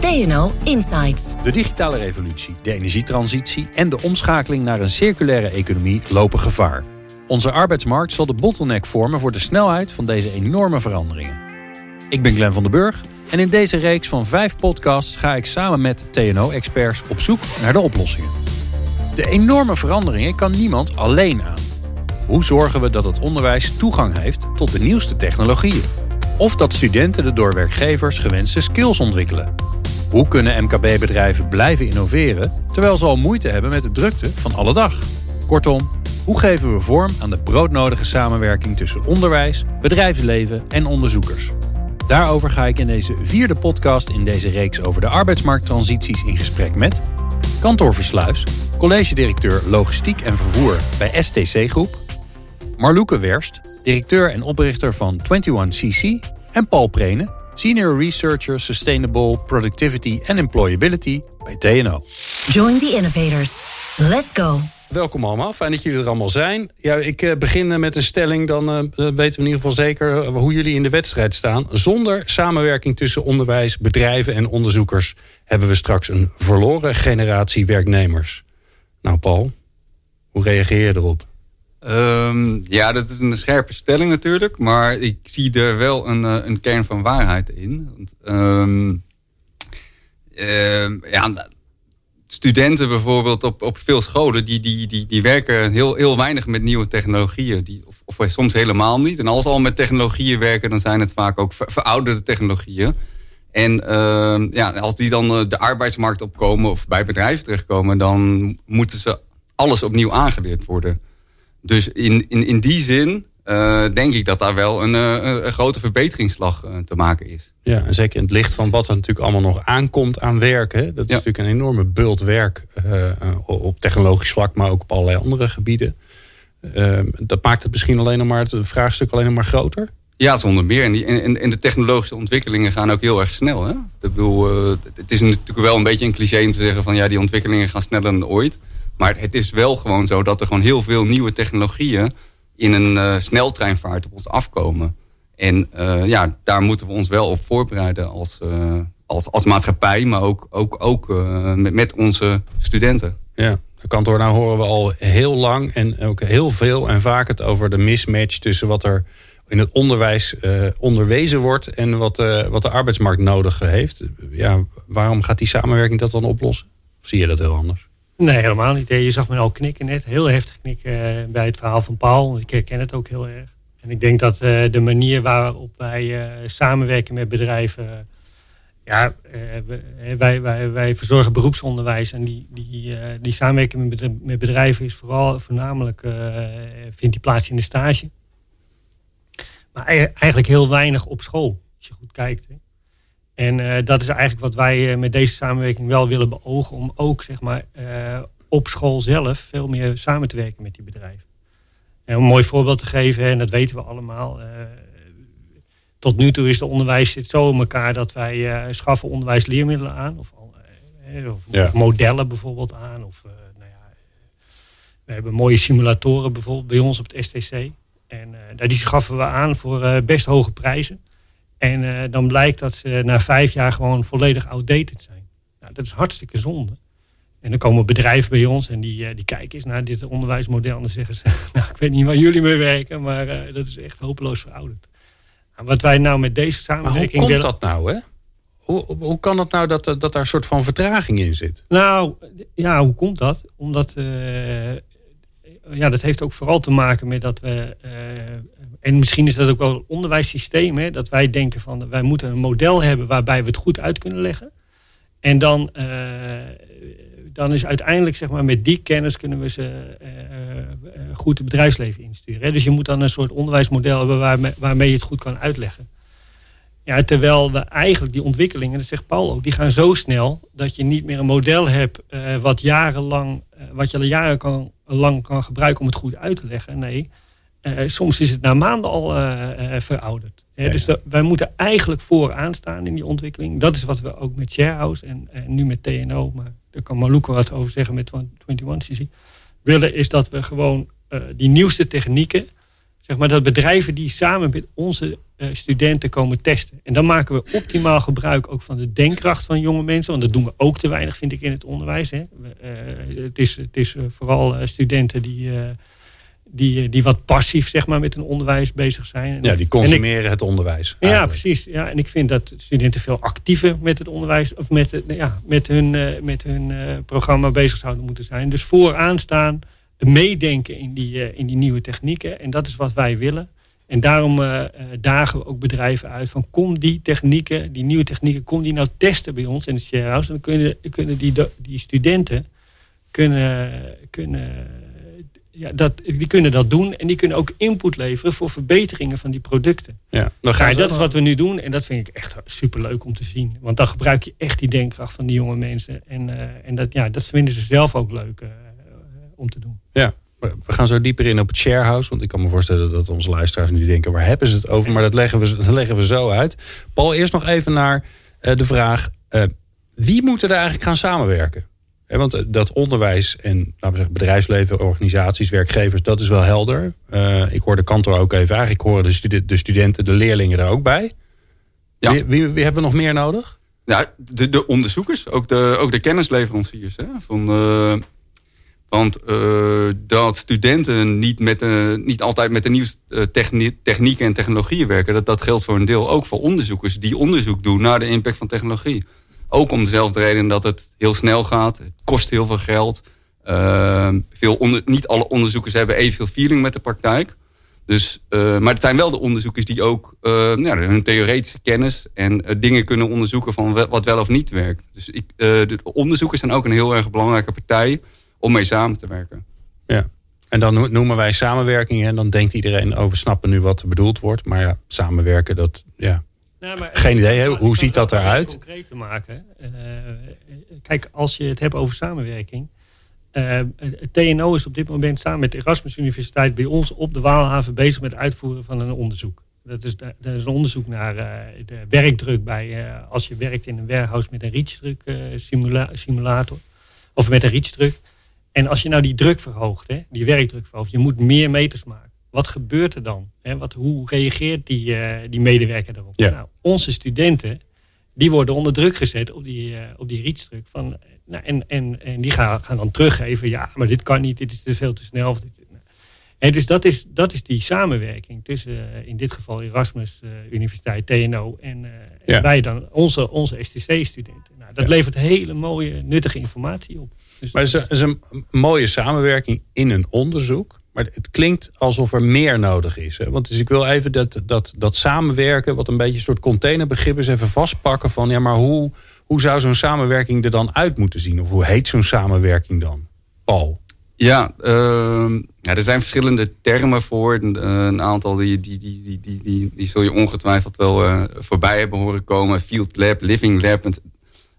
TNO Insights. De digitale revolutie, de energietransitie en de omschakeling naar een circulaire economie lopen gevaar. Onze arbeidsmarkt zal de bottleneck vormen voor de snelheid van deze enorme veranderingen. Ik ben Glenn van den Burg en in deze reeks van vijf podcasts ga ik samen met TNO-experts op zoek naar de oplossingen. De enorme veranderingen kan niemand alleen aan. Hoe zorgen we dat het onderwijs toegang heeft tot de nieuwste technologieën? Of dat studenten de door werkgevers gewenste skills ontwikkelen? Hoe kunnen MKB-bedrijven blijven innoveren terwijl ze al moeite hebben met de drukte van alle dag? Kortom, hoe geven we vorm aan de broodnodige samenwerking tussen onderwijs, bedrijfsleven en onderzoekers? Daarover ga ik in deze vierde podcast in deze reeks over de arbeidsmarkttransities in gesprek met Kantor Versluis, college-directeur Logistiek en Vervoer bij STC Groep, Marloeke Werst, directeur en oprichter van 21CC en Paul Prene, senior researcher Sustainable Productivity and Employability bij TNO. Join the innovators. Let's go. Welkom allemaal, fijn dat jullie er allemaal zijn. Ja, ik uh, begin met een stelling, dan uh, weten we in ieder geval zeker hoe jullie in de wedstrijd staan. Zonder samenwerking tussen onderwijs, bedrijven en onderzoekers hebben we straks een verloren generatie werknemers. Nou, Paul, hoe reageer je erop? Um, ja, dat is een scherpe stelling natuurlijk, maar ik zie er wel een, een kern van waarheid in. Want, um, ja, studenten bijvoorbeeld op, op veel scholen... die, die, die, die werken heel, heel weinig met nieuwe technologieën. Die, of, of soms helemaal niet. En als ze al met technologieën werken... dan zijn het vaak ook verouderde technologieën. En ja, als die dan de arbeidsmarkt opkomen... of bij bedrijven terechtkomen... dan moeten ze alles opnieuw aangeleerd worden. Dus in, in, in die zin uh, denk ik dat daar wel een, uh, een grote verbeteringsslag uh, te maken is. Ja, en zeker in het licht van wat er natuurlijk allemaal nog aankomt aan werken. Dat is ja. natuurlijk een enorme bult werk op technologisch vlak, maar ook op allerlei andere gebieden. Dat maakt het misschien alleen nog maar het vraagstuk alleen nog maar groter. Ja, zonder meer. En, die, en, en de technologische ontwikkelingen gaan ook heel erg snel. Hè? Ik bedoel, het is natuurlijk wel een beetje een cliché om te zeggen van ja, die ontwikkelingen gaan sneller dan ooit. Maar het is wel gewoon zo dat er gewoon heel veel nieuwe technologieën in een uh, sneltreinvaart op ons afkomen. En uh, ja, daar moeten we ons wel op voorbereiden als, uh, als, als maatschappij, maar ook, ook, ook met, met onze studenten. Ja, de kantoor, nou horen we al heel lang en ook heel veel en vaak het over de mismatch tussen wat er in het onderwijs onderwezen wordt en wat, wat de arbeidsmarkt nodig heeft. Ja, waarom gaat die samenwerking dat dan oplossen? Of zie je dat heel anders? Nee, helemaal niet. Je zag me al knikken net. Heel heftig knikken bij het verhaal van Paul. Ik herken het ook heel erg. En ik denk dat uh, de manier waarop wij uh, samenwerken met bedrijven. ja, wij, wij, wij verzorgen beroepsonderwijs. En die, die, die samenwerking met, met bedrijven is vooral voornamelijk. vindt die plaats in de stage. Maar eigenlijk heel weinig op school. Als je goed kijkt. En uh, dat is eigenlijk wat wij uh, met deze samenwerking wel willen beogen. Om ook zeg maar, uh, op school zelf veel meer samen te werken met die bedrijven. En om een mooi voorbeeld te geven, en dat weten we allemaal. tot nu toe is de onderwijs zit zo in elkaar dat wij schaffen onderwijsleermiddelen aan. Of, of, ja. modellen bijvoorbeeld aan. Of, nou ja, we hebben mooie simulatoren bijvoorbeeld bij ons op het STC. En die schaffen we aan voor best hoge prijzen. En uh, dan blijkt dat ze na vijf jaar gewoon volledig outdated zijn. Nou, dat is hartstikke zonde. En dan komen bedrijven bij ons en die, uh, die kijken eens naar dit onderwijsmodel. En dan zeggen ze, nou ik weet niet waar jullie mee werken, maar uh, dat is echt hopeloos verouderd. Nou, wat wij nou met deze samenwerking maar hoe komt dat nou hè? Hoe, hoe kan het nou dat, dat daar een soort van vertraging in zit? Nou, ja, hoe komt dat? Omdat, ja, dat heeft ook vooral te maken met dat we en misschien is dat ook wel onderwijssysteem, hè, dat wij denken van wij moeten een model hebben waarbij we het goed uit kunnen leggen. En dan, uh, dan is uiteindelijk, zeg maar, met die kennis kunnen we ze uh, goed het bedrijfsleven insturen. Hè. Dus je moet dan een soort onderwijsmodel hebben waarmee, waarmee je het goed kan uitleggen. Ja, terwijl we eigenlijk die ontwikkelingen, dat zegt Paul ook, die gaan zo snel dat je niet meer een model hebt wat jarenlang, wat je al jaren kan lang kan gebruiken om het goed uit te leggen. Nee, soms is het na maanden al verouderd. Dus wij moeten eigenlijk vooraan staan in die ontwikkeling. Dat is wat we ook met Sharehouse en, en nu met TNO, maar daar kan Maluka wat over zeggen met 21CC, willen is dat we gewoon die nieuwste technieken zeg maar, dat bedrijven die samen met onze uh, studenten komen testen. En dan maken we optimaal gebruik ook van de denkkracht van jonge mensen. Want dat doen we ook te weinig, vind ik, in het onderwijs. Hè. Uh, het is, het is uh, vooral studenten die, die, die wat passief zeg maar, met hun onderwijs bezig zijn. Ja, die consumeren het onderwijs. Ja, precies. Ja, en ik vind dat studenten veel actiever met het onderwijs... of met, ja, met hun, met hun programma bezig zouden moeten zijn. Dus vooraan staan meedenken in die, eh, in die nieuwe technieken. En dat is wat wij willen. En daarom dagen we ook bedrijven uit van kom die technieken, die nieuwe technieken, kom die nou testen bij ons in het sharehouse. En dan kunnen, kunnen die, die studenten kunnen, kunnen, ja, dat, die kunnen dat doen en die kunnen ook input leveren voor verbeteringen van die producten. Ja, dan ga je dat is wat we nu doen en dat vind ik echt superleuk om te zien. Want dan gebruik je echt die denkkracht van die jonge mensen. En, uh, en dat, ja, dat vinden ze zelf ook leuk om te doen. Ja, we gaan zo dieper in op het sharehouse. Want ik kan me voorstellen dat onze luisteraars nu denken... waar hebben ze het over? Maar dat leggen we, dat leggen we zo uit. Paul, eerst nog even naar uh, de vraag... Wie moet er eigenlijk gaan samenwerken? Want eh, dat onderwijs en laten we zeggen, bedrijfsleven, organisaties, werkgevers... dat is wel helder. ik hoor de kantor ook even. Eigenlijk horen de, studen, de studenten, de leerlingen er ook bij. Ja. Wie, wie, wie, hebben we nog meer nodig? Ja, de, de onderzoekers, ook de, ook de kennisleveranciers. Hè, van... Want uh, dat studenten niet, met de, niet altijd met de nieuwste eh, technieken en technologieën werken... Dat, dat geldt voor een deel ook voor onderzoekers die onderzoek doen naar de impact van technologie. Ook om dezelfde reden dat het heel snel gaat. Het kost heel veel geld. Uh, veel niet alle onderzoekers hebben evenveel feeling met de praktijk. Dus, uh, maar het zijn wel de onderzoekers die ook uh, nou, hun theoretische kennis en dingen kunnen onderzoeken van wat wel of niet werkt. Dus ik, de onderzoekers zijn ook een heel erg belangrijke partij om mee samen te werken. Ja. En dan noemen wij samenwerking en dan denkt iedereen over oh, snappen nu wat er bedoeld wordt. Maar ja, samenwerken, dat ja. Nou, maar, Geen idee, hoe ziet dat eruit? Concreet te maken. Uh, kijk, als je het hebt over samenwerking. Uh, TNO is op dit moment samen met de Erasmus Universiteit bij ons op de Waalhaven bezig met het uitvoeren van een onderzoek. Dat is, dat is een onderzoek naar uh, de werkdruk bij als je werkt in een warehouse met een reachdruk simula simulator. Of met een reachdruk. En als je nou die druk verhoogt, hè, die werkdruk verhoogt, je moet meer meters maken. Wat gebeurt er dan? Hè? Wat, hoe reageert die, uh, die medewerker daarop? Nou, onze studenten, die worden onder druk gezet op die, uh, op die reachdruk. Van, nou, en, en, en die gaan, gaan dan teruggeven, ja, maar dit kan niet, dit is te veel te snel. Of dit, nou. En dus dat is, dat is die samenwerking tussen uh, in dit geval Erasmus Universiteit, TNO en, ja. en wij dan, onze, onze STC-studenten. Nou, dat levert hele mooie, nuttige informatie op. Dus maar het is, een mooie samenwerking in een onderzoek. Maar het klinkt alsof er meer nodig is. Hè? Want dus ik wil even dat, dat, dat samenwerken, wat een beetje een soort containerbegrip is, even vastpakken van ja, maar hoe, hoe zou zo'n samenwerking er dan uit moeten zien? Of hoe heet zo'n samenwerking dan? Paul. Ja, uh, ja, er zijn verschillende termen voor. Een, aantal die, die, die, die, die, die, die, zul je ongetwijfeld wel uh, voorbij hebben horen komen. Field lab, living lab. Een,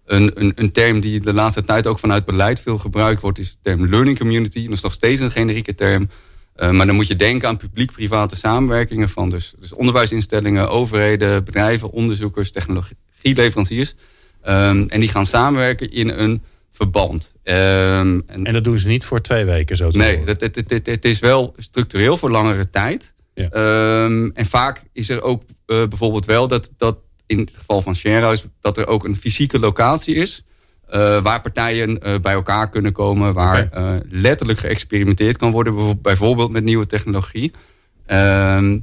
een, een, term die de laatste tijd ook vanuit beleid veel gebruikt wordt, is de term learning community. Dat is nog steeds een generieke term. Uh, maar dan moet je denken aan publiek-private samenwerkingen van dus, dus onderwijsinstellingen, overheden, bedrijven, onderzoekers, technologieleveranciers. Um, en die gaan samenwerken in een verband. Um, en, en, dat doen ze niet voor twee weken zo te Nee, het, het, het, het, is wel structureel voor langere tijd. Ja. Um, en vaak is er ook uh, bijvoorbeeld wel dat, dat in het geval van Sharehouse dat er ook een fysieke locatie is. Uh, waar partijen uh, bij elkaar kunnen komen. Waar okay. uh, letterlijk geëxperimenteerd kan worden. Bijvoorbeeld met nieuwe technologie. Ehm,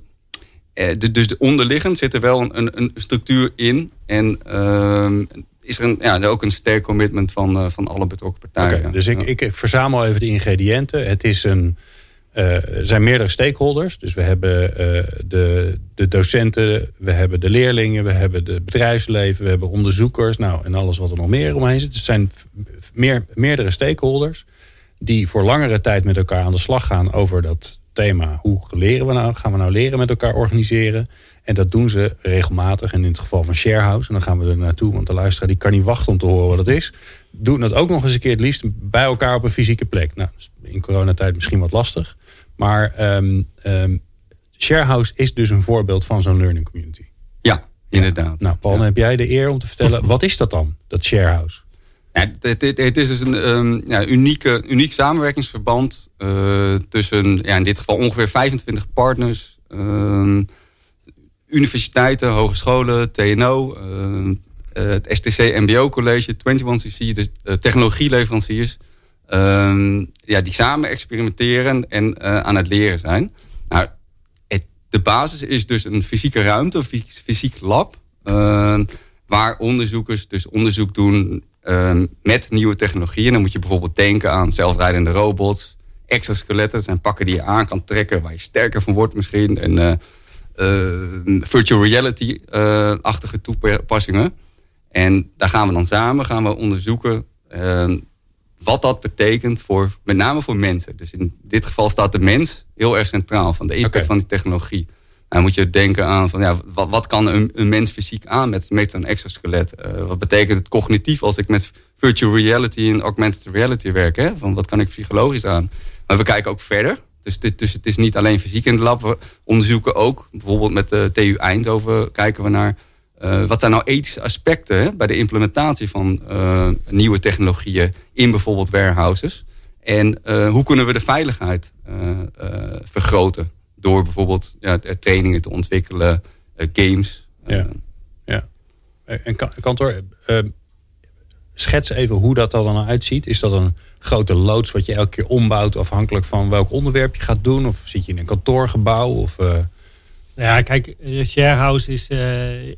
de, dus de onderliggend zit er wel een, een, structuur in. En ehm, is er een, ja, ook een sterk commitment van, van alle betrokken partijen. Okay, dus ik, ik verzamel even de ingrediënten. Het is een er zijn meerdere stakeholders. Dus we hebben uh, de, de docenten, we hebben de leerlingen, we hebben de bedrijfsleven, we hebben onderzoekers. Nou, en alles wat er nog meer omheen zit. Dus het zijn meer, meerdere stakeholders die voor langere tijd met elkaar aan de slag gaan over dat thema. Hoe leren we nou? Gaan we nou leren met elkaar organiseren? En dat doen ze regelmatig. En in het geval van Sharehouse, en dan gaan we er naartoe, want de luisteraar die kan niet wachten om te horen wat het is. Doen dat ook nog eens een keer het liefst bij elkaar op een fysieke plek. Nou, in coronatijd misschien wat lastig. Maar um, um, Sharehouse is dus een voorbeeld van zo'n learning community. Ja, inderdaad. Nou, Paul, heb jij de eer om te vertellen, wat is dat dan, dat Sharehouse? Ja, het, het, het, is dus een um, ja, unieke, uniek samenwerkingsverband uh, tussen ja, in dit geval ongeveer 25 partners, uh, universiteiten, hogescholen, TNO, uh, het STC MBO College, 21CC, de uh, technologieleveranciers, ja, die samen experimenteren en aan het leren zijn. Nou, de basis is dus een fysieke ruimte, een fysiek lab, waar onderzoekers dus onderzoek doen Ehm, met nieuwe technologieën. Dan moet je bijvoorbeeld denken aan zelfrijdende robots, exoskeletten. zijn pakken die je aan kan trekken, waar je sterker van wordt misschien. En uh, virtual reality-achtige toepassingen. En daar gaan we dan samen gaan we onderzoeken ehm, wat dat betekent voor, met name voor mensen. Dus in dit geval staat de mens heel erg centraal van de impact van die technologie. Dan moet je denken aan van ja, wat, wat kan een, een mens fysiek aan met, met zo'n exoskelet? Uh, wat betekent het cognitief als ik met virtual reality en augmented reality werk? Hè? Van wat kan ik psychologisch aan? Maar we kijken ook verder. Dus, dit, dus het is niet alleen fysiek in de lab. We onderzoeken ook, bijvoorbeeld met de TU Eindhoven, kijken we naar uh, wat zijn nou ethische aspecten bij de implementatie van uh, nieuwe technologieën in bijvoorbeeld warehouses. En hoe kunnen we de veiligheid vergroten? door bijvoorbeeld ja, trainingen te ontwikkelen, games. Ja, ja. En kantoor, schets even hoe dat er dan uitziet. Is dat een grote loods wat je elke keer ombouwt afhankelijk van welk onderwerp je gaat doen? Of zit je in een kantoorgebouw? Of, uh... Ja, kijk, Sharehouse is,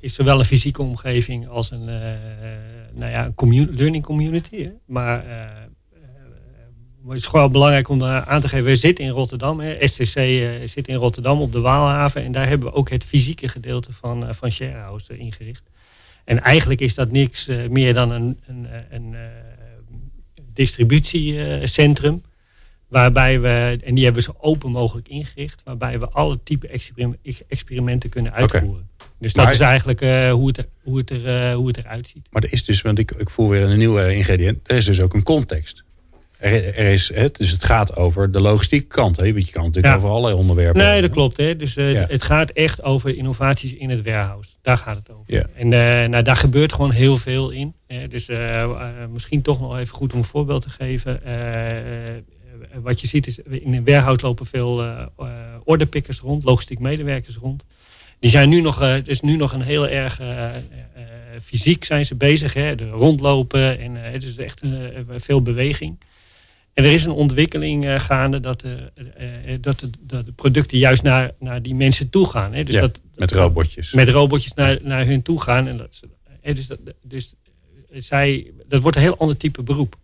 is zowel een fysieke omgeving als een, nou ja, een learning community. Hè? Maar het is gewoon belangrijk om aan te geven. We zitten in Rotterdam. Hè. STC eh, zit in Rotterdam op de Waalhaven. En daar hebben we ook het fysieke gedeelte van, van Sharehouse ingericht. En eigenlijk is dat niks meer dan een, een, een distributiecentrum. Waarbij we, en die hebben we zo open mogelijk ingericht. Waarbij we alle type experimenten kunnen uitvoeren. Dus dat is eigenlijk hoe, het er, hoe, het er, hoe het eruit ziet. Maar er is dus, want ik, ik voel weer een nieuwe ingrediënt. Er is dus ook een context. Er, is, hè, dus het gaat over de logistieke kant. Hè? Want je kan natuurlijk over allerlei onderwerpen. Nee, dat klopt. Hè? Dus uh, het gaat echt over innovaties in het warehouse. Daar gaat het over. Ja. En uh, nou, daar gebeurt gewoon heel veel in. Hè? Dus uh, misschien toch nog even goed om een voorbeeld te geven. Wat je ziet is, in een warehouse lopen veel orderpickers rond, logistiek medewerkers rond. Die zijn nu nog, het is nu nog een heel erg fysiek zijn ze bezig. Hè? De rondlopen en het is echt veel beweging. En er is een ontwikkeling uh, gaande dat, uh, uh, dat, de, dat, de, producten juist naar, naar die mensen toe gaan. Hè? Dus ja, dat, met robotjes. Met robotjes naar, naar hun toe gaan. En dat, dus dat, dus zij, dat wordt een heel ander type beroep.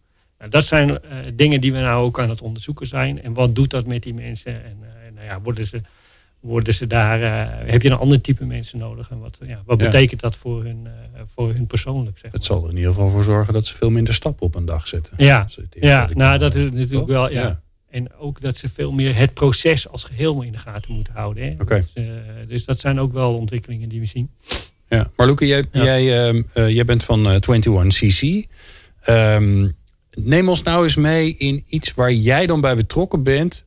Nou, dat zijn dingen die we nou ook aan het onderzoeken zijn. En wat doet dat met die mensen? En nou ja, worden ze worden ze daar, uh, heb je een ander type mensen nodig? En wat, ja, wat betekent dat voor hun, uh, voor hun persoonlijk? Zeg maar. Het zal er in ieder geval voor zorgen dat ze veel minder stappen op een dag zetten. Ja, ja nou dat is natuurlijk wel. Ja. ja. En ook dat ze veel meer het proces als geheel in de gaten moeten houden. Hè? Okay. Dus, uh, dus, dat zijn ook wel ontwikkelingen die we zien. Ja, maar Luca, jij, jij, uh, jij bent van 21CC. Um, ehm, neem ons nou eens mee in iets waar jij dan bij betrokken bent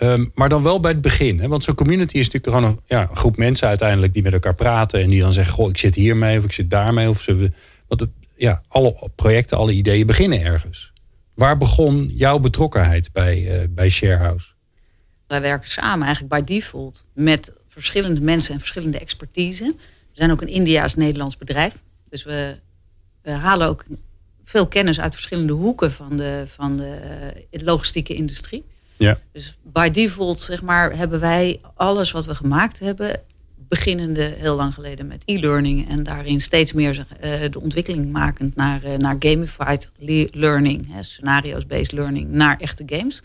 Ehm, maar dan wel bij het begin. Hè? Want zo'n community is natuurlijk gewoon een, ja, een, groep mensen uiteindelijk die met elkaar praten. En die dan zeggen, goh, ik zit hiermee of ik zit daarmee. Of ze, want het, ja, alle projecten, alle ideeën beginnen ergens. Waar begon jouw betrokkenheid bij, uh, bij Sharehouse? Wij werken samen eigenlijk bij default met verschillende mensen en verschillende expertise. We zijn ook een Indiaas-Nederlands bedrijf. Dus we, halen ook veel kennis uit verschillende hoeken van de, van de uh, logistieke industrie. Ja. Dus by default zeg maar, hebben wij alles wat we gemaakt hebben, beginnende heel lang geleden met e-learning en daarin steeds meer uh, de ontwikkeling makend naar, uh, naar gamified learning, scenario's-based learning, naar echte games.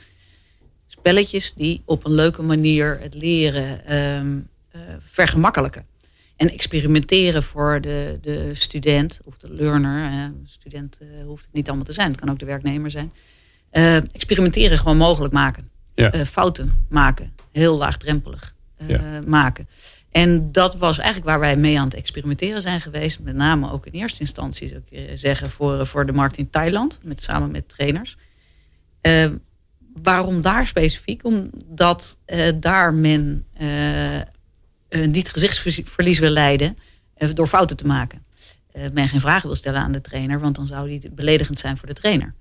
Spelletjes die op een leuke manier het leren um, uh, vergemakkelijken. En experimenteren voor de, de student of de learner. student hoeft het niet allemaal te zijn, het kan ook de werknemer zijn uh, experimenteren gewoon mogelijk maken. ja. fouten maken. Heel laagdrempelig maken. En dat was eigenlijk waar wij mee aan het experimenteren zijn geweest. Met name ook in eerste instantie, zou ik zeggen, voor, voor de markt in Thailand. Met, samen met trainers. Waarom daar specifiek? Omdat daar men niet gezichtsverlies wil leiden door fouten te maken. men geen vragen wil stellen aan de trainer, want dan zou die beledigend zijn voor de trainer.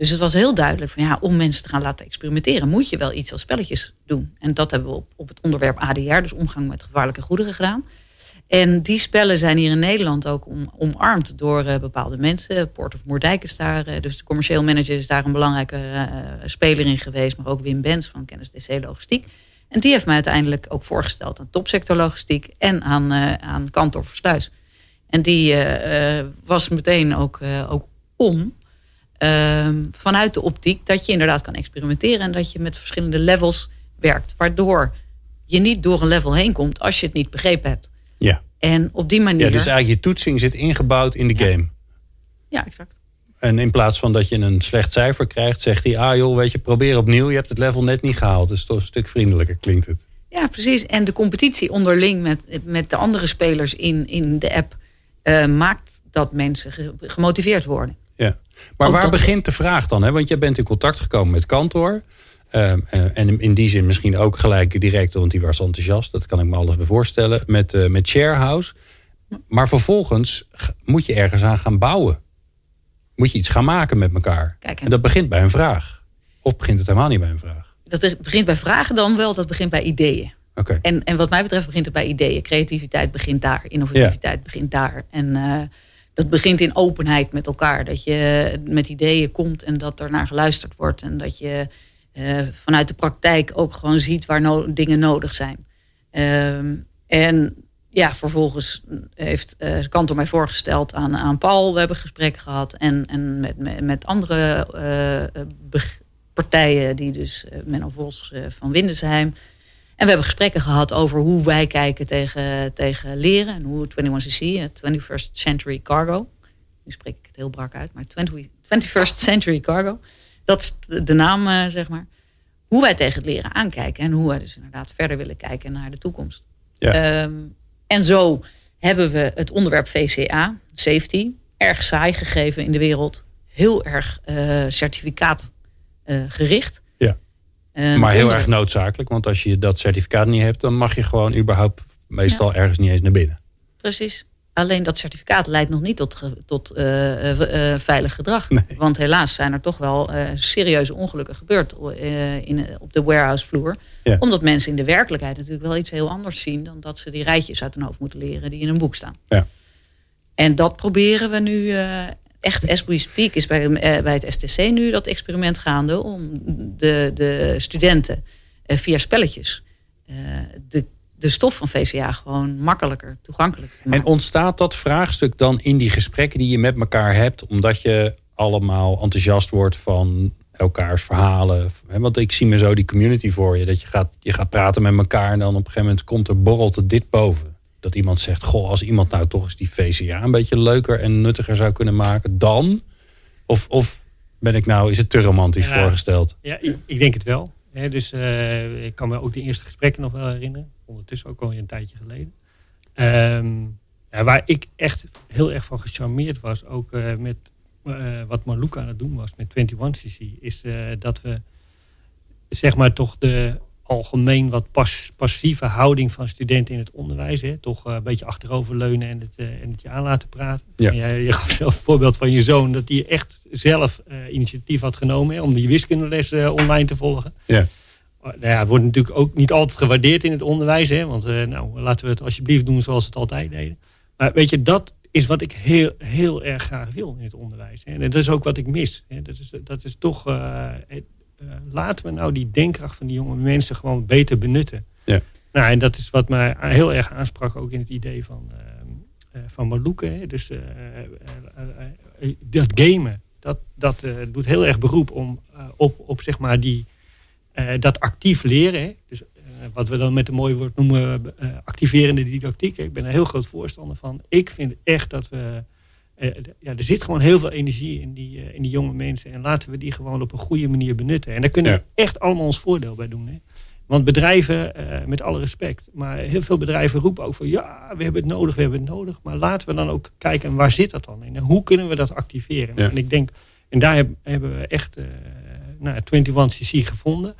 Dus het was heel duidelijk van ja, om mensen te gaan laten experimenteren, moet je wel iets als spelletjes doen. En dat hebben we op, op het onderwerp ADR, dus omgang met gevaarlijke goederen, gedaan. En die spellen zijn hier in Nederland ook om, omarmd door bepaalde mensen. Port of Moerdijk is daar, dus de commercieel manager is daar een belangrijke speler in geweest. Maar ook Wim Bens van Kennis DC Logistiek. En die heeft mij uiteindelijk ook voorgesteld aan topsector logistiek en aan, aan Kantor Versluis. En die was meteen ook, ook om Ehm, vanuit de optiek dat je inderdaad kan experimenteren en dat je met verschillende levels werkt. Waardoor je niet door een level heen komt als je het niet begrepen hebt. Ja. En op die manier. Ja, dus eigenlijk je toetsing zit ingebouwd in de game. Ja, exact. En in plaats van dat je een slecht cijfer krijgt, zegt hij: Ah joh, weet je, probeer opnieuw. Je hebt het level net niet gehaald. Dus toch een stuk vriendelijker klinkt het. Ja, precies. En de competitie onderling met, met de andere spelers in, in de app uh, maakt dat mensen gemotiveerd worden. Ja. Maar waar begint de vraag dan? Hè? Want jij bent in contact gekomen met kantoor. Ehm, eh, en in die zin misschien ook gelijk direct, want die was enthousiast. Dat kan ik me alles bij voorstellen. Met, uh, met Sharehouse. Maar vervolgens moet je ergens aan gaan bouwen. Moet je iets gaan maken met elkaar. Kijk, en... dat begint bij een vraag. Of begint het helemaal niet bij een vraag? Dat begint bij vragen dan wel, dat begint bij ideeën. Okay. En, en wat mij betreft begint het bij ideeën. Creativiteit begint daar, innovativiteit begint daar. En uh, dat begint in openheid met elkaar. Dat je met ideeën komt en dat er naar geluisterd wordt. En dat je uh, vanuit de praktijk ook gewoon ziet waar no dingen nodig zijn. Uh, en ja, vervolgens heeft uh, Kantor mij voorgesteld aan, aan Paul. We hebben gesprek gehad. En, en met, met, met andere uh, partijen, die dus Menno Vos van Windesheim en we hebben gesprekken gehad over hoe wij kijken tegen, tegen leren. En hoe 21cc, 21st Century Cargo. Nu spreek ik het heel brak uit, maar 20, 21st Century Cargo. Dat is de naam, uh, zeg maar. Hoe wij tegen het leren aankijken. En hoe wij dus inderdaad verder willen kijken naar de toekomst. Ja. Um, en zo hebben we het onderwerp VCA, safety, erg saai gegeven in de wereld. Heel erg uh, certificaat uh, gericht. Uh, maar heel erg noodzakelijk, want als je dat certificaat niet hebt, dan mag je gewoon überhaupt meestal ergens niet eens naar binnen. Precies. Alleen dat certificaat leidt nog niet tot, tot uh, uh, veilig gedrag. Want helaas zijn er toch wel serieuze ongelukken gebeurd in, op de warehousevloer. Ja. Omdat mensen in de werkelijkheid natuurlijk wel iets heel anders zien dan dat ze die rijtjes uit hun hoofd moeten leren die in een boek staan. Ja. En dat proberen we nu echt as we speak is bij, eh, bij het STC nu dat experiment gaande om de, de studenten eh, via spelletjes eh, de, de stof van VCA gewoon makkelijker toegankelijk te maken. En ontstaat dat vraagstuk dan in die gesprekken die je met elkaar hebt, omdat je allemaal enthousiast wordt van elkaars verhalen. Want ik zie me zo die community voor je. Dat je gaat, je gaat praten met elkaar en dan op een gegeven moment komt er borrelt er dit boven dat iemand zegt: Goh, als iemand nou toch eens die VCA een beetje leuker en nuttiger zou kunnen maken, dan? Of, of ben ik nou, is het te romantisch voorgesteld? Ja, ik, ik, denk het wel. Dus uh, ik kan me ook de eerste gesprekken nog wel herinneren. Ondertussen ook al een tijdje geleden. Ja, waar ik echt heel erg van gecharmeerd was, ook uh, met uh, wat Marloek aan het doen was met 21cc, is dat we zeg maar toch de algemeen wat pas, passieve houding van studenten in het onderwijs. Hè? Toch uh, een beetje achteroverleunen en het, uh, en het je aan laten praten. Ja. jij, je gaf zelf een voorbeeld van je zoon dat hij echt zelf uh, initiatief had genomen hè, om die wiskundeles online te volgen. Ja. Nou ja, het wordt natuurlijk ook niet altijd gewaardeerd in het onderwijs. Hè? Want nou, laten we het alsjeblieft doen zoals we het altijd deden. Maar weet je, dat is wat ik heel, heel erg graag wil in het onderwijs. Hè? En dat is ook wat ik mis. Hè? Dat, is, dat is toch laten we nou die denkkracht van die jonge mensen gewoon beter benutten. Ja. Nou, en dat is wat mij heel erg aansprak ook in het idee van, uh, van Malouke. Dus dat gamen, dat, dat doet heel erg beroep om, op, op zeg maar die, dat actief leren. Hè. Dus wat we dan met een mooi woord noemen activerende didactiek. Ik ben er heel groot voorstander van. Ik vind echt dat we ja, er zit gewoon heel veel energie in die, in die jonge mensen. En laten we die gewoon op een goede manier benutten. En daar kunnen we echt allemaal ons voordeel bij doen. Hè? Want bedrijven, met alle respect, maar heel veel bedrijven roepen ook van ja, we hebben het nodig, we hebben het nodig. Maar laten we dan ook kijken, waar zit dat dan in? En hoe kunnen we dat activeren? En ik denk, en daar hebben we echt uh, nou, 21cc gevonden.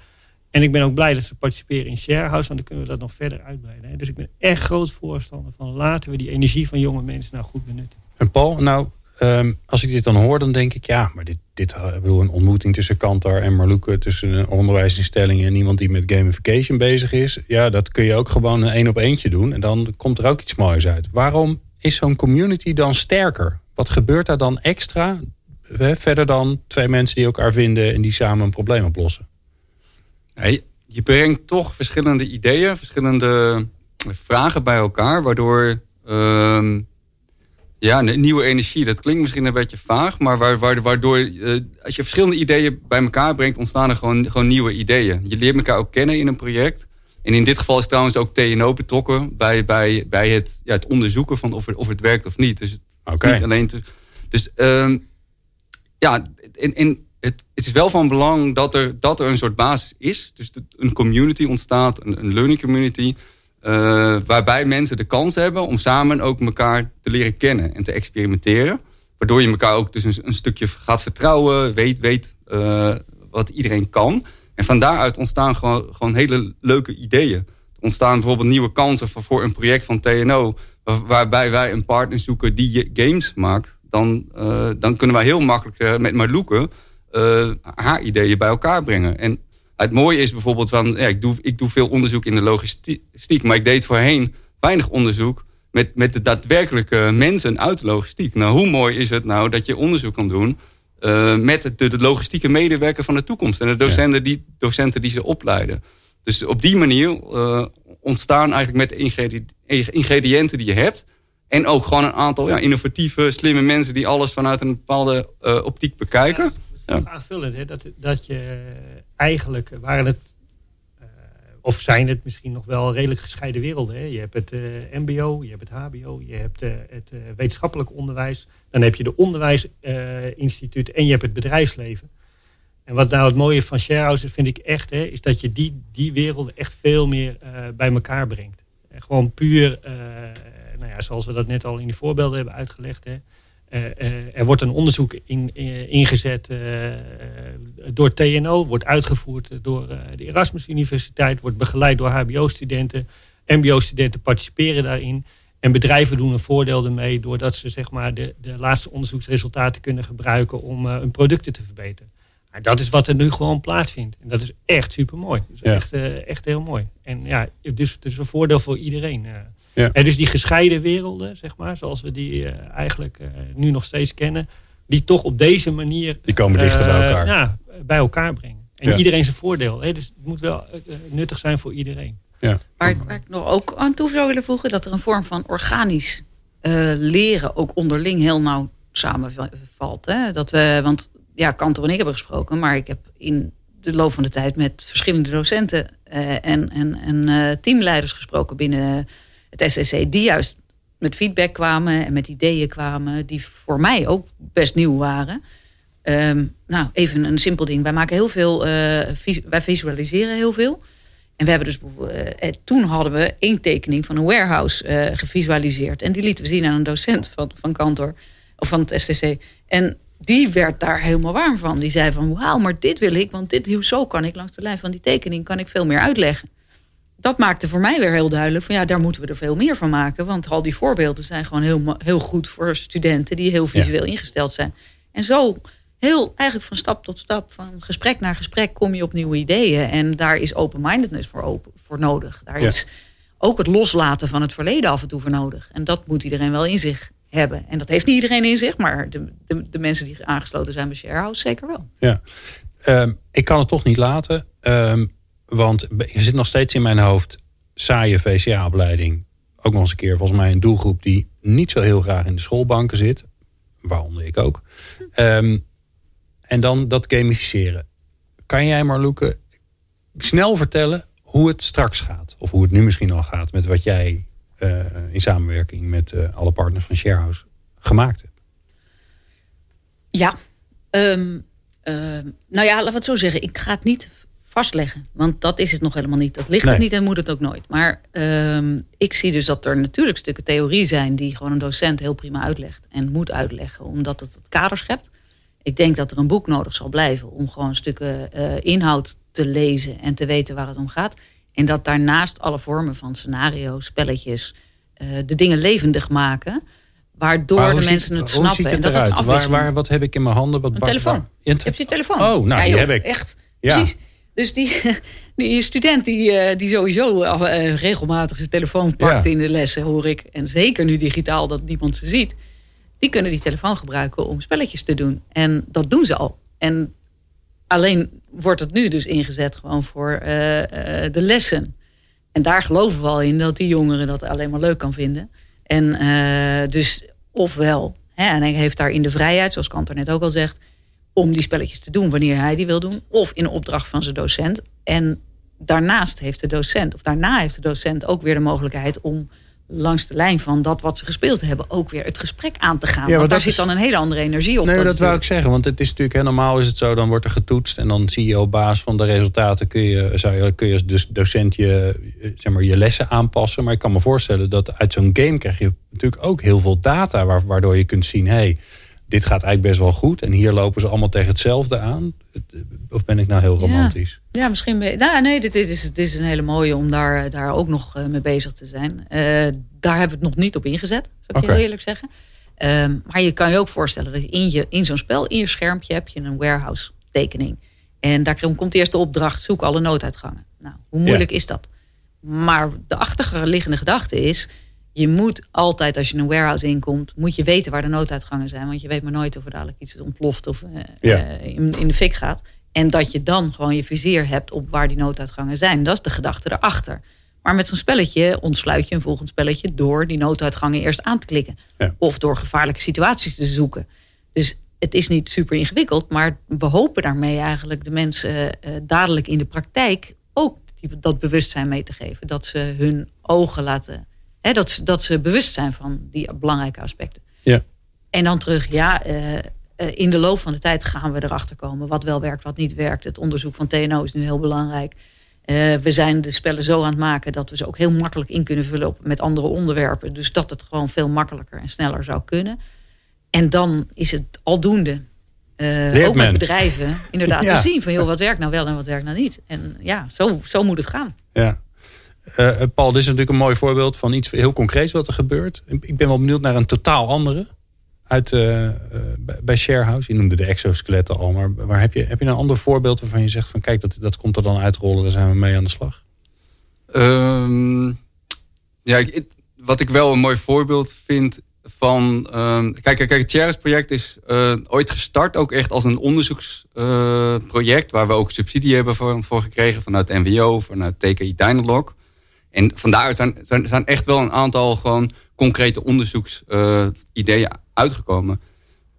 En ik ben ook blij dat ze participeren in Sharehouse, want dan kunnen we dat nog verder uitbreiden. Hè. Dus ik ben echt groot voorstander van laten we die energie van jonge mensen nou goed benutten. En Paul, nou, um, als ik dit dan hoor, dan denk ik ja, maar dit, dit eh, bedoel, een ontmoeting tussen Kantar en Marloeke, tussen een onderwijsinstelling en iemand die met gamification bezig is. Ja, dat kun je ook gewoon een één op eentje doen en dan komt er ook iets moois uit. Waarom is zo'n community dan sterker? Wat gebeurt daar dan extra verder dan twee mensen die elkaar vinden en die samen een probleem oplossen? je brengt toch verschillende ideeën, verschillende vragen bij elkaar, waardoor uh, ja, nieuwe energie, dat klinkt misschien een beetje vaag, maar waardoor uh, als je verschillende ideeën bij elkaar brengt, ontstaan er gewoon, gewoon nieuwe ideeën. Je leert elkaar ook kennen in een project. En in dit geval is trouwens ook TNO betrokken bij, bij, bij het, ja, het onderzoeken van of het, of het werkt of niet. Dus okay. niet alleen te, dus uh, ja, in, in, het, het, is wel van belang dat er, dat er een soort basis is. Dus een community ontstaat, een, een learning community. Uh, waarbij mensen de kans hebben om samen ook elkaar te leren kennen en te experimenteren. Waardoor je elkaar ook dus een, stukje gaat vertrouwen, weet, weet uh, wat iedereen kan. En van daaruit ontstaan gewoon, gewoon hele leuke ideeën. Er ontstaan bijvoorbeeld nieuwe kansen voor, voor een project van TNO... waarbij wij een partner zoeken die games maakt dan, uh, dan kunnen wij heel makkelijk met Marloeke haar ideeën bij elkaar brengen. En het mooie is bijvoorbeeld van, ja, ik, doe, ik doe veel onderzoek in de logistiek, maar ik deed voorheen weinig onderzoek met, met de daadwerkelijke mensen uit de logistiek. Nou, hoe mooi is het nou dat je onderzoek kan doen uh, met de, de, logistieke medewerker van de toekomst en de docenten, die, docenten die ze opleiden. Dus op die manier uh, ontstaan eigenlijk met de ingrediënten die je hebt, en ook gewoon een aantal ja, innovatieve, slimme mensen die alles vanuit een bepaalde uh, optiek bekijken. Ja, aanvullend, hè, dat, dat je eigenlijk waren het, uh, of zijn het misschien nog wel redelijk gescheiden werelden. Hè? Je hebt het uh, MBO, je hebt het HBO, je hebt het wetenschappelijk onderwijs, dan heb je de onderwijsinstituut en je hebt het bedrijfsleven. En wat nou het mooie van Sharehouse vind ik echt, hè, is dat je die, die werelden echt veel meer bij elkaar brengt. gewoon puur nou ja, zoals we dat net al in die voorbeelden hebben uitgelegd. Hè, er wordt een onderzoek in, uh, ingezet door TNO, wordt uitgevoerd door de Erasmus Universiteit, wordt begeleid door HBO-studenten. MBO-studenten participeren daarin. En bedrijven doen een voordeel ermee doordat ze zeg maar, de, de laatste onderzoeksresultaten kunnen gebruiken om hun producten te verbeteren. Maar dat is wat er nu gewoon plaatsvindt. En dat is echt super mooi. Ja. Echt, echt heel mooi. En ja, dus het is een voordeel voor iedereen. Ja. En dus die gescheiden werelden, zeg maar, zoals we die uh, eigenlijk uh, nu nog steeds kennen, die toch op deze manier. Die komen dichter bij elkaar. Ja, bij elkaar brengen. En iedereen zijn voordeel. Hè? Dus het moet wel nuttig zijn voor iedereen. Ja. Waar, waar, ik nog ook aan toe zou willen voegen, dat er een vorm van organisch leren ook onderling heel nauw samenvalt. Hè? Dat we, want ja, Kantor en ik hebben gesproken, maar ik heb in de loop van de tijd met verschillende docenten en, en, en teamleiders gesproken binnen het SCC, die juist met feedback kwamen en met ideeën kwamen die voor mij ook best nieuw waren. Ehm, nou, even een simpel ding. Wij maken heel veel, uh, wij visualiseren heel veel. En we hebben dus uh, toen hadden we één tekening van een warehouse gevisualiseerd. En die lieten we zien aan een docent van, van kantor of van het STC. En die werd daar helemaal warm van. Die zei van wauw, maar dit wil ik, want dit, zo kan ik langs de lijn van die tekening kan ik veel meer uitleggen dat maakte voor mij weer heel duidelijk van ja, daar moeten we er veel meer van maken. Want al die voorbeelden zijn gewoon heel, heel goed voor studenten die heel visueel ingesteld zijn. En zo heel eigenlijk van stap tot stap, van gesprek naar gesprek, kom je op nieuwe ideeën. En daar is open-mindedness voor, open, voor nodig. Daar is ook het loslaten van het verleden af en toe voor nodig. En dat moet iedereen wel in zich hebben. En dat heeft niet iedereen in zich, maar de, de, de mensen die aangesloten zijn bij Sharehouse zeker wel. Ja, um, ik kan het toch niet laten. Um, want je zit nog steeds in mijn hoofd saaie VCA-opleiding. Ook nog eens een keer volgens mij een doelgroep die niet zo heel graag in de schoolbanken zit. Waaronder ik ook. Um, en dan dat gamificeren. Kan jij Marloeke snel vertellen hoe het straks gaat? Of hoe het nu misschien al gaat met wat jij uh, in samenwerking met uh, alle partners van Sharehouse gemaakt hebt? Ja. Ehm, ehm, nou ja, laten we het zo zeggen. Ik ga het niet vastleggen. Want dat is het nog helemaal niet. Dat ligt Nee. het niet en moet het ook nooit. Maar ehm, ik zie dus dat er natuurlijk stukken theorie zijn... die gewoon een docent heel prima uitlegt. En moet uitleggen, omdat het het kader schept. Ik denk dat er een boek nodig zal blijven... om gewoon stukken eh, inhoud te lezen en te weten waar het om gaat. En dat daarnaast alle vormen van scenario's, spelletjes... eh, de dingen levendig maken... waardoor de mensen ziet, het snappen. en dat er eruit? Waar, waar, wat heb ik in mijn handen? Wat een telefoon. waar- Je hebt je telefoon. Oh, nou, die joh, heb ik. Echt, Ja. precies. Dus die, die student die, eh, die sowieso eh, regelmatig zijn telefoon pakt Ja. in de lessen, hoor ik. En zeker nu digitaal dat niemand ze ziet. Die kunnen die telefoon gebruiken om spelletjes te doen. En dat doen ze al. En alleen wordt het nu dus ingezet gewoon voor eh, eh, de lessen. En daar geloven we al in dat die jongeren dat alleen maar leuk kan vinden. En eh, dus ofwel, hè, en hij heeft daarin de vrijheid, zoals Kanter net ook al zegt, om die spelletjes te doen wanneer hij die wil doen, of in opdracht van zijn docent. En daarnaast heeft de docent, of daarna heeft de docent ook weer de mogelijkheid om langs de lijn van dat wat ze gespeeld hebben, ook weer het gesprek aan te gaan. maar Want daar dat zit dan een hele andere energie op. Nee, dat wou natuurlijk. ik zeggen. Want het is natuurlijk, hè, normaal is het zo, dan wordt er getoetst. En dan zie je op basis van de resultaten kun je, zou je, kun je als dus docent je, zeg maar, je lessen aanpassen. Maar ik kan me voorstellen dat uit zo'n game krijg je natuurlijk ook heel veel data. waar- Waardoor je kunt zien, hé, hey, dit gaat eigenlijk best wel goed. En hier lopen ze allemaal tegen hetzelfde aan. Of ben ik nou heel romantisch? Ja, misschien. ben Nou, nee, dit, dit, is, dit is een hele mooie om daar, daar ook nog eh, mee bezig te zijn. Eh, daar hebben we het nog niet op ingezet, zou ik heel eerlijk zeggen. Ehm, maar je kan je ook voorstellen dat in, je, in zo'n spel, in je schermpje, heb je een warehouse tekening. En daar komt eerst de opdracht, zoek alle nooduitgangen. Nou, hoe moeilijk is dat? Maar de achterliggende gedachte is, je moet altijd als je een warehouse inkomt, moet je weten waar de nooduitgangen zijn. Want je weet maar nooit of er dadelijk iets ontploft of eh, Ja. eh, in, in de fik gaat. En dat je dan gewoon je vizier hebt op waar die nooduitgangen zijn. Dat is de gedachte erachter. Maar met zo'n spelletje ontsluit je een volgend spelletje door die nooduitgangen eerst aan te klikken. Ja. Of door gevaarlijke situaties te zoeken. Dus het is niet super ingewikkeld, maar we hopen daarmee eigenlijk de mensen eh, dadelijk in de praktijk ook dat bewustzijn mee te geven. Dat ze hun ogen laten, hè, dat, ze, dat ze bewust zijn van die belangrijke aspecten. Ja. En dan terug, ja, eh, eh, in de loop van de tijd gaan we erachter komen wat wel werkt, wat niet werkt. Het onderzoek van TNO is nu heel belangrijk. Eh, we zijn de spellen zo aan het maken dat we ze ook heel makkelijk in kunnen vullen op, met andere onderwerpen. Dus dat het gewoon veel makkelijker en sneller zou kunnen. En dan is het aldoende. Leert ook met bedrijven inderdaad Ja. te zien van joh, wat werkt nou wel en wat werkt nou niet. En ja, zo, zo moet het gaan. Ja. Eh, eh, Paul, dit is natuurlijk een mooi voorbeeld van iets heel concreets wat er gebeurt. Ik ben wel benieuwd naar een totaal andere. Uit, eh, bij- Sharehouse. Je noemde de exoskeletten al. Maar waar heb, je, heb je een ander voorbeeld waarvan je zegt van kijk, dat, dat komt er dan uitrollen. Daar zijn we mee aan de slag. Ehm, ja, wat ik wel een mooi voorbeeld vind van... ehm, kijk, kijk, het Cheris project is ooit gestart ook echt als een onderzoeksproject... waar we ook subsidie hebben voor, voor gekregen vanuit NWO, vanuit TKI Dynalog. En vandaar zijn, zijn, zijn echt wel een aantal gewoon concrete onderzoeksideeën uitgekomen.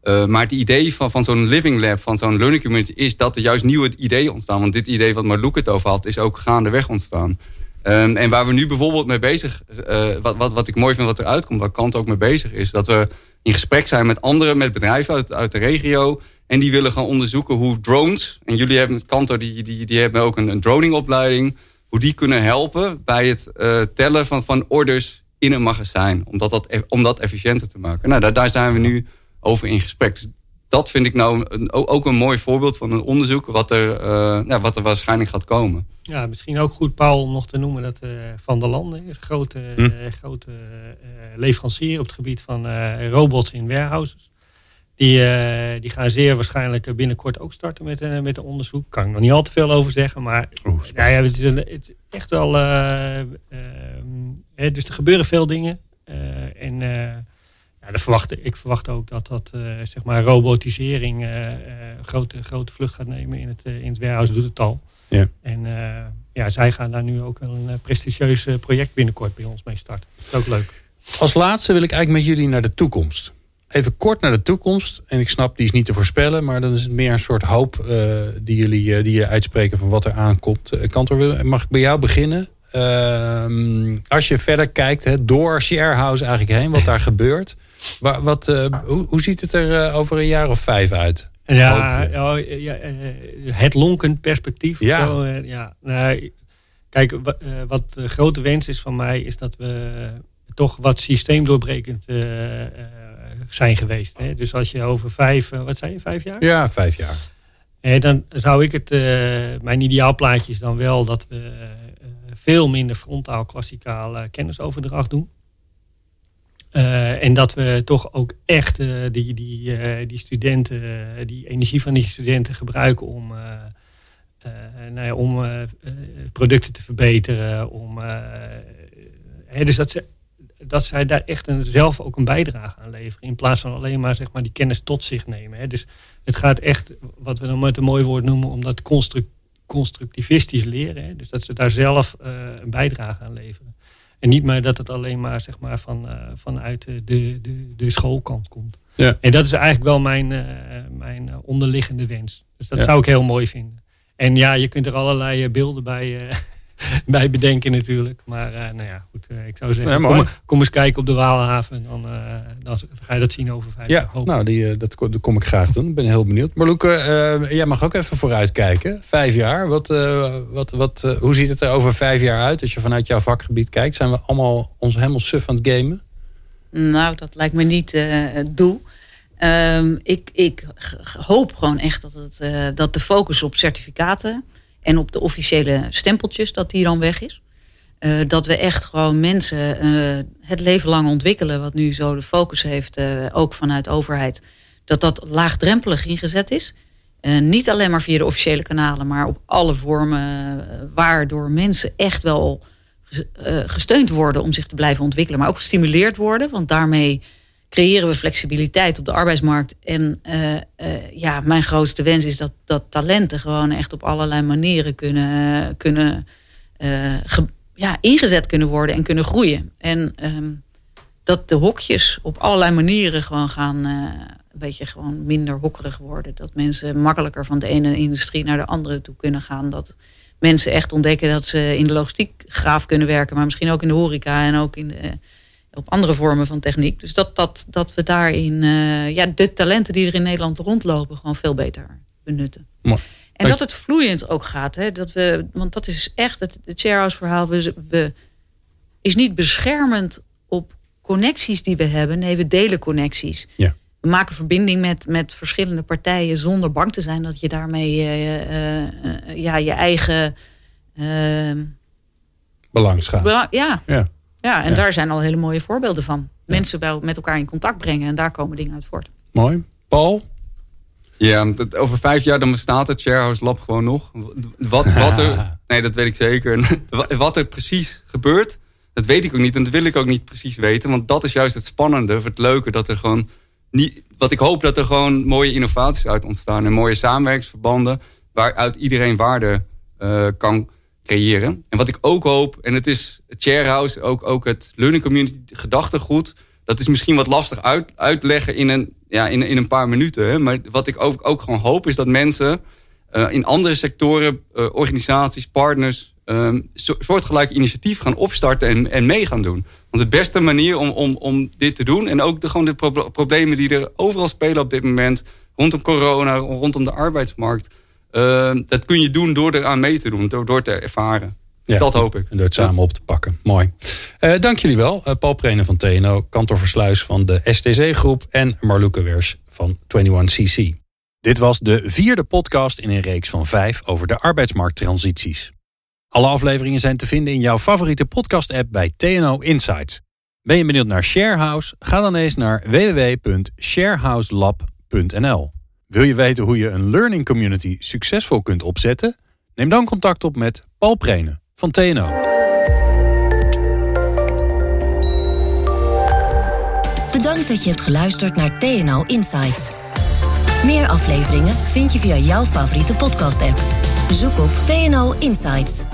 Uh, maar het idee van, van zo'n living lab, van zo'n learning community... is dat er juist nieuwe ideeën ontstaan. Want dit idee wat Marloek het over had, is ook gaandeweg ontstaan. Um, en waar we nu bijvoorbeeld mee bezig... Uh, wat, wat, wat ik mooi vind wat eruit komt, waar Kant ook mee bezig is... dat we in gesprek zijn met anderen, met bedrijven uit, uit de regio... en die willen gaan onderzoeken hoe drones... en jullie hebben met Kanto, die, die, die hebben ook een, een droningopleiding... hoe die kunnen helpen bij het uh, tellen van, van orders in een magazijn. Om dat, dat, om dat efficiënter te maken. Nou, daar, daar zijn we nu over in gesprek. Dus dat vind ik nou een, ook een mooi voorbeeld van een onderzoek... wat er, uh, ja, wat er waarschijnlijk gaat komen. Ja, misschien ook goed, Paul, om nog te noemen dat uh, Van der Landen is een grote, hm. grote leverancier op het gebied van robots in warehouses. Die, die gaan zeer waarschijnlijk binnenkort ook starten met, met een onderzoek. Kan ik nog niet al te veel over zeggen, maar Oeh, ja, ja, het, is een, het is echt wel. dus er gebeuren veel dingen. en ja, verwacht, ik verwacht ook dat dat zeg maar robotisering een grote, grote vlucht gaat nemen in het, in het warehouse. Doet het al. Ja. En uh, ja, zij gaan daar nu ook wel een uh, prestigieus uh, project binnenkort bij ons mee starten. Dat is ook leuk. Als laatste wil ik eigenlijk met jullie naar de toekomst. Even kort naar de toekomst. En ik snap, die is niet te voorspellen. Maar dan is het meer een soort hoop die, jullie, die je uitspreken van wat er aankomt. Kantor, mag ik bij jou beginnen? Ehm, als je verder kijkt, hè, door Sharehouse eigenlijk heen, wat daar gebeurt. Wa- wat, eh, hoe, hoe ziet het er eh, over een jaar of vijf uit? Ja, ja, ja, eh, het lonkend perspectief. Ja. Zo, eh, ja. Nee, kijk, wa- eh, wat de grote wens is van mij, is dat we toch wat systeemdoorbrekend eh, eh, zijn geweest. Hè? Dus als je over vijf, eh, wat zei je, vijf jaar? Ja, vijf jaar. Eh, dan zou ik het, eh, mijn ideaalplaatje is dan wel dat we eh, veel minder frontaal klassikaal kennisoverdracht doen. En dat we toch ook echt die, die, die studenten, die energie van die studenten gebruiken om, nou ja, om producten te verbeteren. Om, hè, dus dat, ze, dat zij daar echt een, zelf ook een bijdrage aan leveren. In plaats van alleen maar, zeg maar die kennis tot zich nemen. Hè. Dus het gaat echt, wat we dan met een mooi woord noemen, om dat construct, constructivistisch leren. Hè. Dus dat ze daar zelf eh, een bijdrage aan leveren. En niet meer dat het alleen maar, zeg maar van, eh, vanuit de, de, de, de schoolkant komt. Ja. En dat is eigenlijk wel mijn, eh, mijn eh, onderliggende wens. Dus dat Ja. zou ik heel mooi vinden. En ja, je kunt er allerlei eh, beelden bij, eh, bij bedenken natuurlijk. Maar eh, nou ja, goed. eh, ik zou zeggen, kom, kom eens kijken op de Waalhaven. Dan, eh, dan ga je dat zien over vijf jaar. Ja, nou, die, dat, ko- dat kom ik graag doen. Ik ben heel benieuwd. Marloeke, eh, jij mag ook even vooruitkijken. Vijf jaar. Wat, eh, wat, wat, hoe ziet het er over vijf jaar uit? Als je vanuit jouw vakgebied kijkt. Zijn we allemaal ons helemaal suf aan het gamen? Nou, dat lijkt me niet eh, het doel. Ehm, ik, ik hoop gewoon echt dat, het, eh, dat de focus op certificaten en op de officiële stempeltjes, dat die dan weg is. Eh, dat we echt gewoon mensen eh, het leven lang ontwikkelen, wat nu zo de focus heeft, eh, ook vanuit overheid. Dat dat laagdrempelig ingezet is. Niet alleen maar via de officiële kanalen, maar op alle vormen waardoor mensen echt wel ges- gesteund worden om zich te blijven ontwikkelen, maar ook gestimuleerd worden. Want daarmee creëren we flexibiliteit op de arbeidsmarkt. En eh, eh, ja, mijn grootste wens is dat, dat talenten gewoon echt op allerlei manieren kunnen, kunnen eh, ja, ingezet kunnen worden en kunnen groeien. En ehm, dat de hokjes op allerlei manieren gewoon gaan een beetje gewoon minder hokkerig worden. Dat mensen makkelijker van de ene industrie naar de andere toe kunnen gaan. Dat mensen echt ontdekken dat ze in de logistiek graaf kunnen werken, maar misschien ook in de horeca en ook in de, op andere vormen van techniek. Dus dat, dat, dat we daarin eh, ja, de talenten die er in Nederland rondlopen, gewoon veel beter benutten. Mooi. En Dank dat het vloeiend ook gaat. Hè? Dat we, want dat is echt het, het sharehouse verhaal. We, we, is niet beschermend op connecties die we hebben. Nee, we delen connecties. Ja. We maken verbinding met, met verschillende partijen zonder bang te zijn dat je daarmee eh, eh, ja, je eigen. eh, Belangschaal. Bela- ja. Ja. Ja, en Ja. daar zijn al hele mooie voorbeelden van. Mensen bij, met elkaar in contact brengen en daar komen dingen uit voort. Mooi. Paul? Ja, over vijf jaar dan bestaat het Sharehouse Lab gewoon nog. Wat, wat er, nee, dat weet ik zeker. Wa- Wat er precies gebeurt, dat weet ik ook niet. En dat wil ik ook niet precies weten. Want dat is juist het spannende, of het leuke. Dat er gewoon niet, wat ik hoop dat er gewoon mooie innovaties uit ontstaan. En mooie samenwerkingsverbanden. Waaruit iedereen waarde eh, kan En wat ik ook hoop, en het is het Sharehouse, ook, ook het Learning Community gedachtegoed. Dat is misschien wat lastig uit, uitleggen in een, ja, in, in een paar minuten. Hè? Maar wat ik ook, ook gewoon hoop is dat mensen eh, in andere sectoren, eh, organisaties, partners, eh, so- soortgelijke initiatief gaan opstarten en, en mee gaan doen. Want de beste manier om, om, om dit te doen en ook de, gewoon de proble- problemen die er overal spelen op dit moment, rondom corona, rondom de arbeidsmarkt, eh, dat kun je doen door eraan mee te doen, door, door te ervaren. Ja. Dat hoop ik. En door het samen op te pakken. Mooi. Eh, dank jullie wel. Eh, Paul Prenen van TNO, Kantor Versluis van de STC-groep... en Marloeke Wers van 21CC. Dit was de vierde podcast in een reeks van vijf over de arbeidsmarkttransities. Alle afleveringen zijn te vinden in jouw favoriete podcast-app bij TNO Insights. Ben je benieuwd naar Sharehouse? Ga dan eens naar www.sharehouselab.nl. Wil je weten hoe je een learning community succesvol kunt opzetten? Neem dan contact op met Paul Prenen van TNO. Bedankt dat je hebt geluisterd naar TNO Insights. Meer afleveringen vind je via jouw favoriete podcast-app. Zoek op TNO Insights.